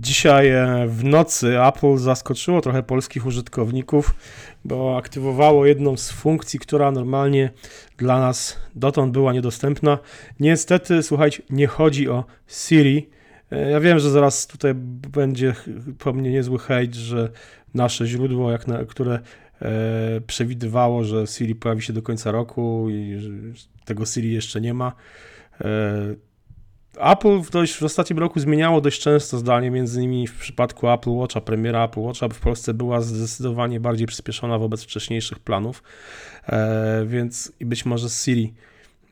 Dzisiaj e, w nocy Apple zaskoczyło trochę polskich użytkowników, bo aktywowało jedną z funkcji, która normalnie dla nas dotąd była niedostępna. Niestety, słuchajcie, nie chodzi o Siri. E, ja wiem, że zaraz tutaj będzie po mnie niezły hejt, że nasze źródło, jak na, które e, przewidywało, że Siri pojawi się do końca roku i tego Siri jeszcze nie ma. Apple w, dość, w ostatnim roku zmieniało dość często zdanie, między innymi w przypadku Apple Watcha, premiera Apple Watcha w Polsce była zdecydowanie bardziej przyspieszona wobec wcześniejszych planów, e, więc i być może z Siri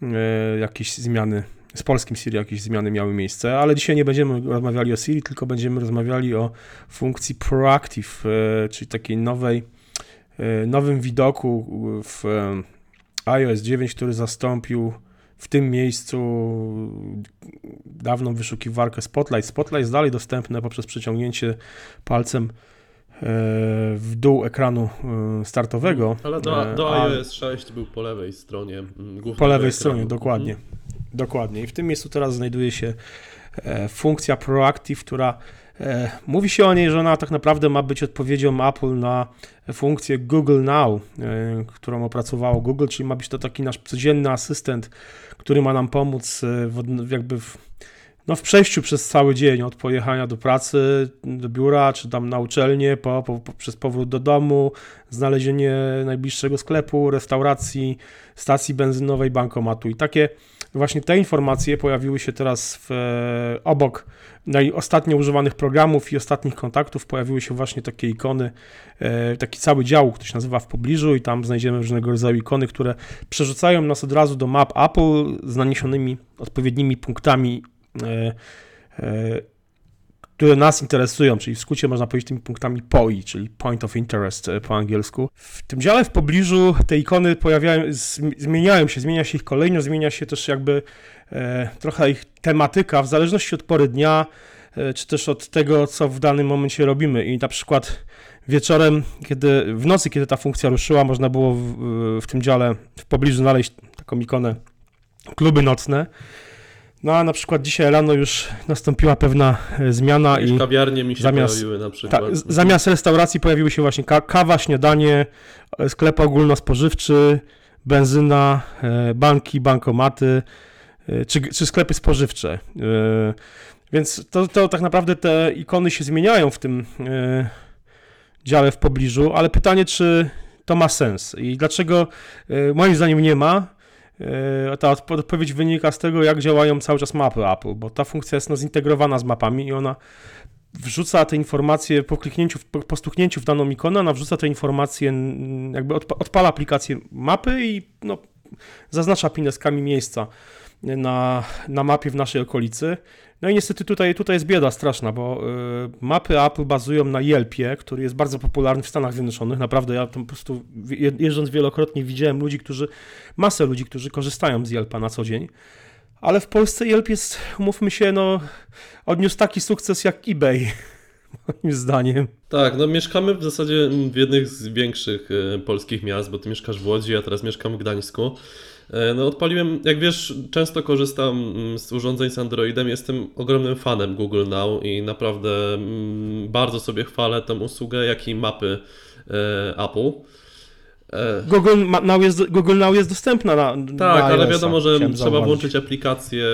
e, jakieś zmiany, z polskim Siri jakieś zmiany miały miejsce, ale dzisiaj nie będziemy rozmawiali o Siri, tylko będziemy rozmawiali o funkcji Proactive, e, czyli takiej nowej, e, nowym widoku w e, iOS 9, który zastąpił w tym miejscu dawną wyszukiwarkę Spotlight. Spotlight jest dalej dostępne poprzez przeciągnięcie palcem e, w dół ekranu e, startowego. Ale do, do iOS 6 był po lewej stronie. Po lewej ekranu. stronie, dokładnie. Mhm. Dokładnie. I w tym miejscu teraz znajduje się e, funkcja Proactive, która E, mówi się o niej, że ona tak naprawdę ma być odpowiedzią Apple na funkcję Google Now, e, którą opracowało Google, czyli ma być to taki nasz codzienny asystent, który ma nam pomóc e, w, jakby w, no w przejściu przez cały dzień, od pojechania do pracy, do biura, czy tam na uczelnię, po, po, po, przez powrót do domu, znalezienie najbliższego sklepu, restauracji, stacji benzynowej, bankomatu. I takie właśnie te informacje pojawiły się teraz w, obok ostatnio używanych programów i ostatnich kontaktów pojawiły się właśnie takie ikony, e, taki cały dział, który się nazywa w pobliżu i tam znajdziemy różnego rodzaju ikony, które przerzucają nas od razu do map Apple z naniesionymi odpowiednimi punktami które nas interesują, czyli w skrócie można powiedzieć tymi punktami POI, czyli Point of Interest po angielsku. W tym dziale w pobliżu te ikony pojawiają, zmieniają się, zmienia się ich kolejność, zmienia się też jakby E, trochę ich tematyka, w zależności od pory dnia, e, czy też od tego, co w danym momencie robimy. I na przykład wieczorem, kiedy w nocy, kiedy ta funkcja ruszyła, można było w, w tym dziale w pobliżu znaleźć taką ikonę kluby nocne. No a na przykład dzisiaj rano już nastąpiła pewna e, zmiana i kawiarnie mi się zamiast, pojawiły na przykład. Ta, zamiast restauracji pojawiły się właśnie kawa, śniadanie, sklep ogólnospożywczy, benzyna, banki, bankomaty, E, czy, czy sklepy spożywcze. E, więc to, to tak naprawdę te ikony się zmieniają w tym e, dziale w pobliżu, ale pytanie, czy to ma sens i dlaczego moim zdaniem nie ma. Ta odpowiedź wynika z tego, jak działają cały czas mapy Apple, bo ta funkcja jest no, zintegrowana z mapami i ona wrzuca te informacje po kliknięciu, po stuknięciu w daną ikonę, ona wrzuca te informacje, jakby odpala aplikację mapy i no, zaznacza pineskami miejsca na, na mapie w naszej okolicy. No i niestety tutaj, tutaj jest bieda straszna, bo y, mapy Apple bazują na Yelpie, który jest bardzo popularny w Stanach Zjednoczonych. Naprawdę ja tam po prostu jeżdżąc wielokrotnie widziałem ludzi, którzy, masę ludzi, którzy korzystają z Yelpa na co dzień. Ale w Polsce Yelp jest, umówmy się, no, odniósł taki sukces jak eBay, moim zdaniem. Tak, no mieszkamy w zasadzie w jednych z większych y, polskich miast, bo ty mieszkasz w Łodzi, a teraz mieszkam w Gdańsku. E, no odpaliłem, jak wiesz, często korzystam mm, z urządzeń z Androidem, jestem ogromnym fanem Google Now i naprawdę mm, bardzo sobie chwalę tę usługę, jak i mapy e, Apple. E, Google Now jest, Google Now jest dostępna na Tak, na ale wiadomo, że trzeba zauważyć. włączyć aplikację,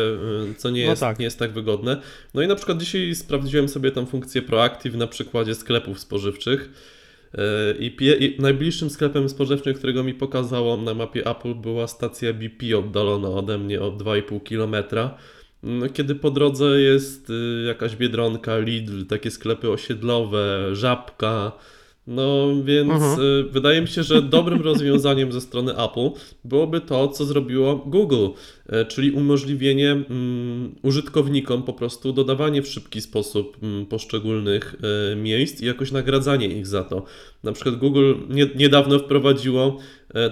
co nie no jest, no tak. nie jest tak wygodne. No i na przykład dzisiaj sprawdziłem sobie tę funkcję Proactive na przykładzie sklepów spożywczych. I, I, najbliższym sklepem spożywczym, którego mi pokazało na mapie Apple, była stacja BP oddalona ode mnie o 2,5 km. No, kiedy po drodze jest y, jakaś biedronka, Lidl, takie sklepy osiedlowe, żabka, no więc mhm. y, wydaje mi się, że dobrym rozwiązaniem ze strony Apple byłoby to, co zrobiło Google, czyli umożliwienie mm, użytkownikom po prostu dodawanie w szybki sposób mm, poszczególnych y, miejsc i jakoś nagradzanie ich za to. Na przykład Google nie, niedawno wprowadziło,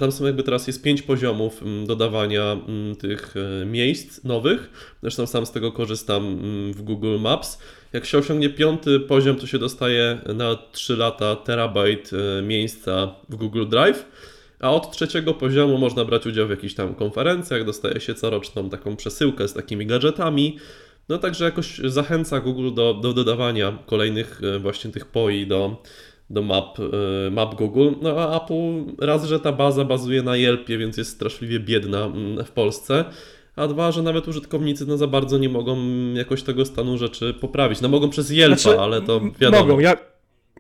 tam są jakby teraz jest pięć poziomów mm, dodawania tych miejsc nowych, zresztą sam z tego korzystam w Google Maps. Jak się osiągnie piąty poziom, to się dostaje na 3 lata terabajt e, miejsca w Google Drive, a od trzeciego poziomu można brać udział w jakichś tam konferencjach, dostaje się coroczną taką przesyłkę z takimi gadżetami. No także jakoś zachęca Google do, do dodawania kolejnych e, właśnie tych POI do, do map, e, map Google. No a Apple raz, że ta baza bazuje na Yelpie, więc jest straszliwie biedna mm, w Polsce, a dwa, że nawet użytkownicy no za bardzo nie mogą jakoś tego stanu rzeczy poprawić. No mogą przez Yelpa, znaczy, ale to wiadomo. Mogą, ja...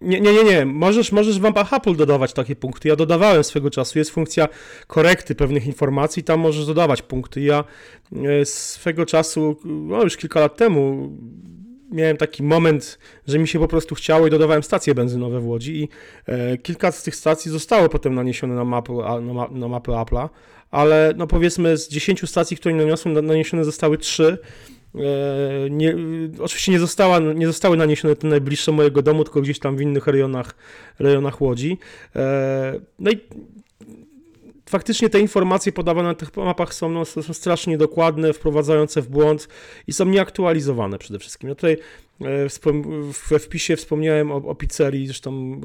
Nie, nie, nie, nie. Możesz, możesz w mapach Apple dodawać takie punkty. Ja dodawałem swego czasu. Jest funkcja korekty pewnych informacji, tam możesz dodawać punkty. Ja e, swego czasu, no już kilka lat temu, miałem taki moment, że mi się po prostu chciało i dodawałem stacje benzynowe w Łodzi i e, kilka z tych stacji zostało potem naniesione na mapę, na, na mapę Apple'a, ale no powiedzmy z 10 stacji, które naniosłem, naniesione zostały 3. E, nie, oczywiście nie, została, nie zostały naniesione te najbliższe mojego domu, tylko gdzieś tam w innych rejonach, rejonach Łodzi. E, no i faktycznie te informacje podawane na tych mapach są, no, są strasznie dokładne, wprowadzające w błąd i są nieaktualizowane przede wszystkim. Ja tutaj e, we wpisie wspomniałem o, o pizzerii, zresztą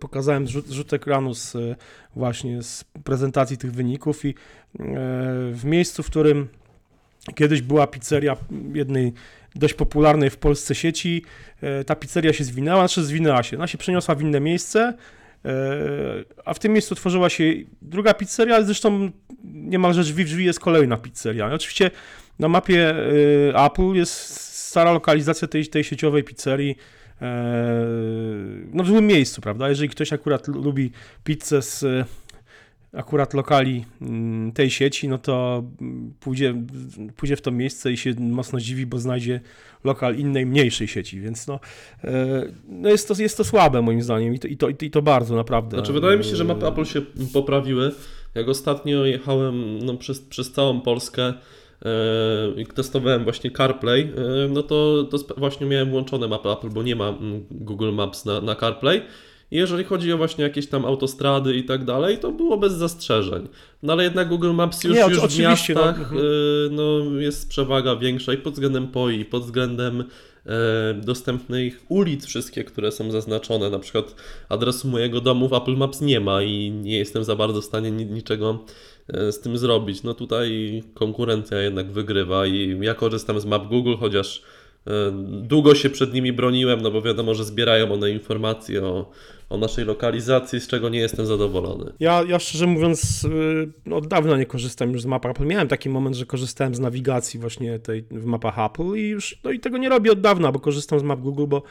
pokazałem zrzut, zrzut ekranu z, właśnie z prezentacji tych wyników i w miejscu, w którym kiedyś była pizzeria jednej dość popularnej w Polsce sieci, e, ta pizzeria się zwinęła, znaczy zwinęła się, ona się przeniosła w inne miejsce, E, a w tym miejscu tworzyła się druga pizzeria, ale zresztą niemalże drzwi w drzwi jest kolejna pizzeria. I oczywiście na mapie e, Apple jest stara lokalizacja tej, tej sieciowej pizzerii no w złym miejscu, prawda? Jeżeli ktoś akurat lubi pizzę z akurat lokali mm, tej sieci, no to pójdzie, pójdzie w to miejsce i się mocno dziwi, bo znajdzie lokal innej, mniejszej sieci, więc no, e, no jest, to, jest to słabe moim zdaniem i to, i to, i to bardzo naprawdę. Znaczy wydaje mi się, że mapy Apple się poprawiły. Jak ostatnio jechałem no, przez, przez całą Polskę e, i testowałem właśnie CarPlay, e, no to, to właśnie miałem włączone mapy Apple, bo nie ma mm, Google Maps na, na CarPlay jeżeli chodzi o właśnie jakieś tam autostrady i tak dalej, to było bez zastrzeżeń. No ale jednak Google Maps już, Nie, już w no. miastach no. no, jest przewaga większa i pod względem POI, i pod względem e, dostępnych ulic wszystkie, które są zaznaczone. Na przykład adresu mojego domu w Apple Maps nie ma i nie jestem za bardzo w stanie niczego e, z tym zrobić. No tutaj konkurencja jednak wygrywa i ja korzystam z map Google, chociaż długo się przed nimi broniłem, no bo wiadomo, że zbierają one informacje o, o naszej lokalizacji, z czego nie jestem zadowolony. Ja, ja szczerze mówiąc, y, od dawna nie korzystam już z map Apple. Miałem taki moment, że korzystałem z nawigacji właśnie tej w mapach Apple i już no i tego nie robię od dawna, bo korzystam z map Google, bo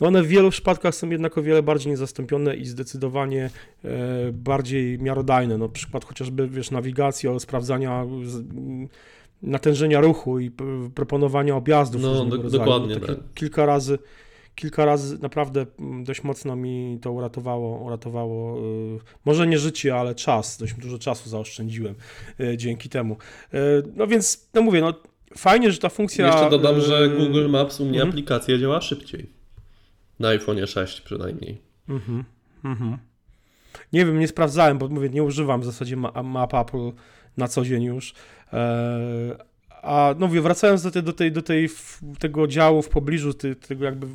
no one w wielu przypadkach są jednak o wiele bardziej niezastąpione i zdecydowanie e, bardziej miarodajne. No przykład chociażby, wiesz, nawigacji, sprawdzania z, natężenia ruchu i proponowania objazdów. No, do, dokładnie. tak. Kilka razy, kilka razy naprawdę mm, dość mocno mi to uratowało, uratowało yy, może nie życie, ale czas, dość dużo czasu zaoszczędziłem yy, dzięki temu. Yy, no więc, no mówię, no fajnie, że ta funkcja... Jeszcze dodam, że Google Maps u mnie mm aplikacja działa szybciej. Na iPhone 6 przynajmniej. Mhm, mhm. Nie wiem, nie sprawdzałem, bo mówię, nie używam w zasadzie map Apple na co dzień już. E, a no mówię, wracając do, tej, do, tej, do tej, tego działu w pobliżu, tego jakby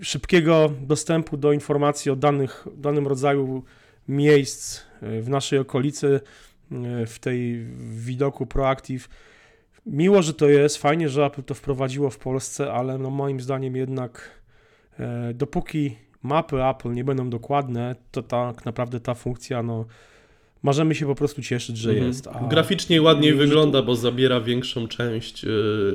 szybkiego dostępu do informacji o danych, danym rodzaju miejsc e, w naszej okolicy, e, w tej widoku Proactive. Miło, że to jest, fajnie, że Apple to wprowadziło w Polsce, ale no moim zdaniem jednak dopóki mapy Apple nie będą dokładne, to tak naprawdę ta funkcja no, możemy się po prostu cieszyć, że mhm. jest. A... Graficznie ładniej wygląda, bo zabiera większą część y,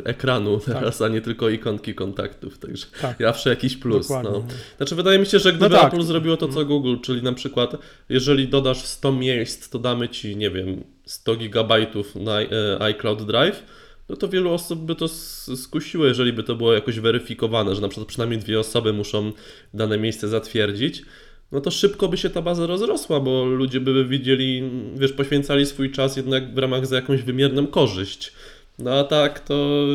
ekranu tak. teraz, tak. a nie tylko ikonki kontaktów, także tak. zawsze jakiś plus. No. Znaczy wydaje mi się, że gdyby no tak. Apple zrobiło to co mhm. Google, czyli na przykład jeżeli dodasz 100 miejsc, to damy Ci, nie wiem, 100 gigabajtów na y, iCloud Drive, no to wielu osób by to skusiło, jeżeli by to było jakoś weryfikowane, że na przykład przynajmniej dwie osoby muszą dane miejsce zatwierdzić no to szybko by się ta baza rozrosła, bo ludzie by widzieli, wiesz, poświęcali swój czas jednak w ramach za jakąś wymierną korzyść. No a tak to,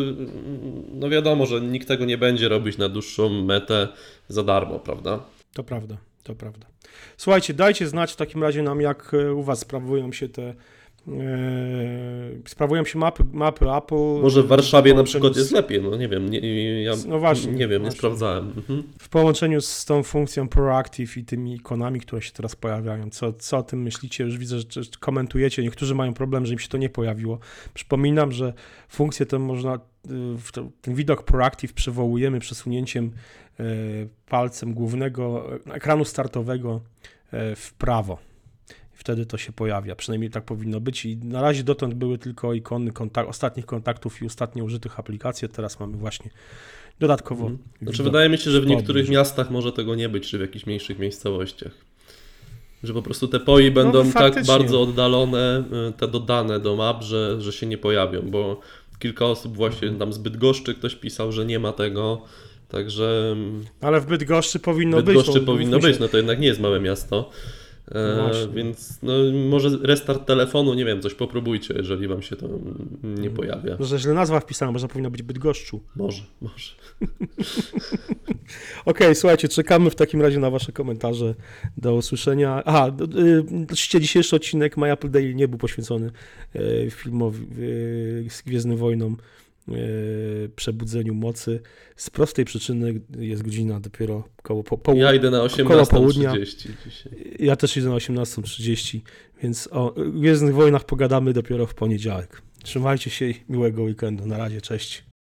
no wiadomo, że nikt tego nie będzie robić na dłuższą metę za darmo, prawda? To prawda, to prawda. Słuchajcie, dajcie znać w takim razie nam, jak e, u Was sprawują się te sprawują się mapy, mapy Apple. Może w Warszawie na przykład jest lepiej, no nie wiem, nie, ja no właśnie, nie wiem, właśnie. nie sprawdzałem. Mhm. W połączeniu z tą funkcją Proactive i tymi ikonami, które się teraz pojawiają, co, co o tym myślicie? Już widzę, że komentujecie, niektórzy mają problem, że im się to nie pojawiło. Przypominam, że funkcję tę można, y, ten widok Proactive przywołujemy przesunięciem y, palcem głównego ekranu startowego w prawo wtedy to się pojawia. Przynajmniej tak powinno być. I na razie dotąd były tylko ikony kontak ostatnich kontaktów i ostatnio użytych aplikacji. Teraz mamy właśnie dodatkowo. Hmm. Znaczy, wydaje mi się, że w niektórych miastach może tego nie być, czy w jakichś mniejszych miejscowościach. Że po prostu te POI będą no, tak bardzo oddalone, y, te dodane do map, że, że się nie pojawią, bo kilka osób właśnie tam zbyt goszczy ktoś pisał, że nie ma tego. Także. Ale w Bydgoszczy powinno być. Bydgoszczy powinno być, no to jednak nie jest małe miasto. E, więc no, może restart telefonu, nie wiem, coś popróbujcie, jeżeli wam się to nie mhm. pojawia. Może źle nazwa wpisana, może powinno być Bydgoszczu. Może, może. Okej, okay, słuchajcie, czekamy w takim razie na wasze komentarze. Do usłyszenia. Aha, oczywiście dzisiejszy odcinek My Apple Daily nie był poświęcony e, filmowi e, z Gwiezdnym Wojnom E, przebudzeniu mocy. Z prostej przyczyny jest godzina dopiero koło po, południa. Ja idę na 18.30 dzisiaj. Ja też idę na 18.30, więc o Gwiezdnych Wojnach pogadamy dopiero w poniedziałek. Trzymajcie się i miłego weekendu. Na razie, cześć.